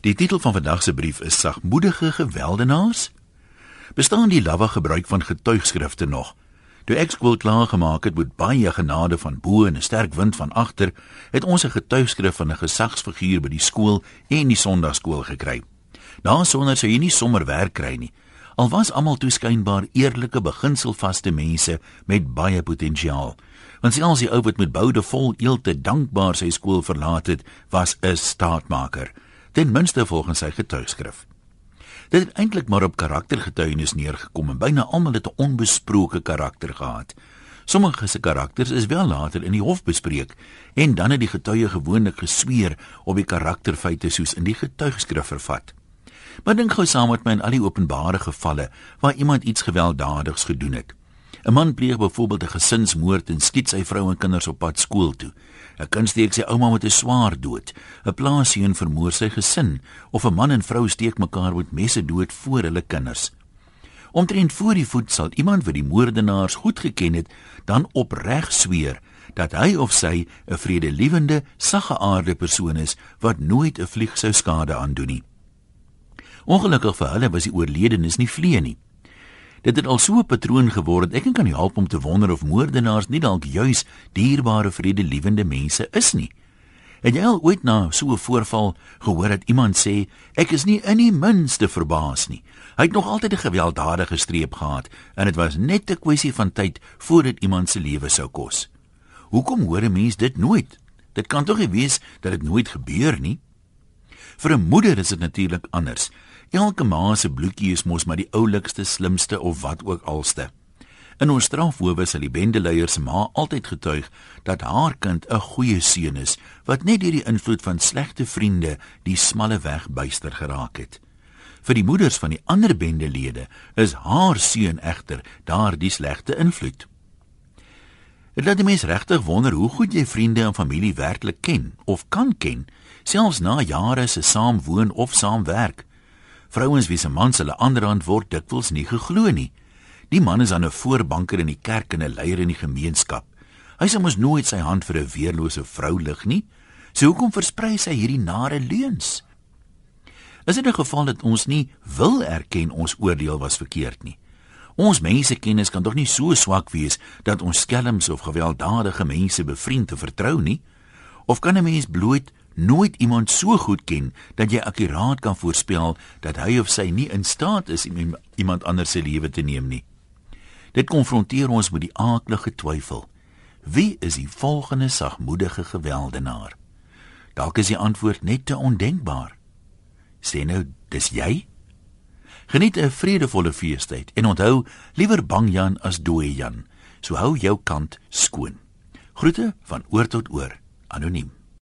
Die titel van vandag se brief is Sagmoedige geweldenaars. Bestaan die lawwe gebruik van getuigskrifte nog? Toe ek skool klaar gemaak het met baie genade van bo en 'n sterk wind van agter, het ons 'n getuigskrif van 'n gesagsfiguur by die skool en die Sondagskool gekry. Daarsonder sou jy nie sommer werk kry nie. Al was almal toeskynbaar eerlike beginselvaste mense met baie potensiaal. Want selfs die ou wat met boude vol eelte dankbaar sy skool verlaat het, was 'n staatmaker ten minste volgens sy getuigskrif. Dit het eintlik maar op karaktergetuienis neergekom en byna almal het 'n onbesproke karakter gehad. Sommige se karakters is wel later in die hof bespreek en dan het die getuie gewoonlik gesweer op die karakterfeite soos in die getuigskrif vervat. Maar dink gou saam met my aan al die openbare gevalle waar iemand iets gewelddadigs gedoen het. 'n Man pleeg byvoorbeeld 'n gesinsmoord en skiet sy vrou en kinders op pad skool toe. 'n Kind steek sy ouma met 'n swaar dood. 'n Plaasseun vermoor sy gesin of 'n man en vrou steek mekaar met messe dood voor hulle kinders. Omtrent voor die voet sal iemand wat die moordenaars goed geken het, dan opreg sweer dat hy of sy 'n vredelewende, saggeaarde persoon is wat nooit 'n vlieg sou skade aandoen nie. Ongelukkig vir hulle was die oorledenes nie vlee nie. Dit het al so 'n patroon geword. Ek kan nie help om te wonder of moordenaars nie dalk juis dierbare vredelewende mense is nie. Het jy al ooit na so 'n voorval gehoor dat iemand sê ek is nie in die minste verbaas nie. Hy het nog altyd 'n gewelddadige streep gehad en dit was net 'n kwessie van tyd voordat iemand se lewe sou kos. Hoekom hoor 'n mens dit nooit? Dit kan tog nie wees dat dit nooit gebeur nie. Vir 'n moeder is dit natuurlik anders. Elke ma se bloetjie is mos maar die oulikste, slimste of wat ook alste. In ons strafhowe sal die bendeleier se ma altyd getuig dat haar kind 'n goeie seun is wat net deur die invloed van slegte vriende die smalle weg byster geraak het. Vir die moeders van die ander bendelede is haar seun egter daardie slegte invloed. Dit laat die mens regtig wonder hoe goed jy vriende en familie werklik ken of kan ken, selfs na jare se saamwoon of saamwerk. Vrouens wie se mans hulle aanrand word dikwels nie geglo nie. Die man is aan 'n voorbanker in die kerk en 'n leier in die gemeenskap. Hy sê mos nooit sy hand vir 'n weerlose vrou lig nie. So hoekom versprei sy hierdie nare leuns? Is dit 'n geval dat ons nie wil erken ons oordeel was verkeerd nie? Ons mensekennis kan tog nie so swak wees dat ons skelms of gewelddadige mense bevriend of vertrou nie? Of kan 'n mens bloot nooit iemand so goed ken dat jy akkuraat kan voorspel dat hy of sy nie in staat is om iemand anders se lewe te neem nie. Dit konfronteer ons met die aaklige twyfel. Wie is die volgende sagmoedige geweldenaar? Dalk is die antwoord net te ondenkbaar. Sê nou, dis jy? Geniet 'n vredevolle feestyd en onthou, liewer bang Jan as dooie Jan. So hou jou kant skoon. Groete van oor tot oor. Anoniem.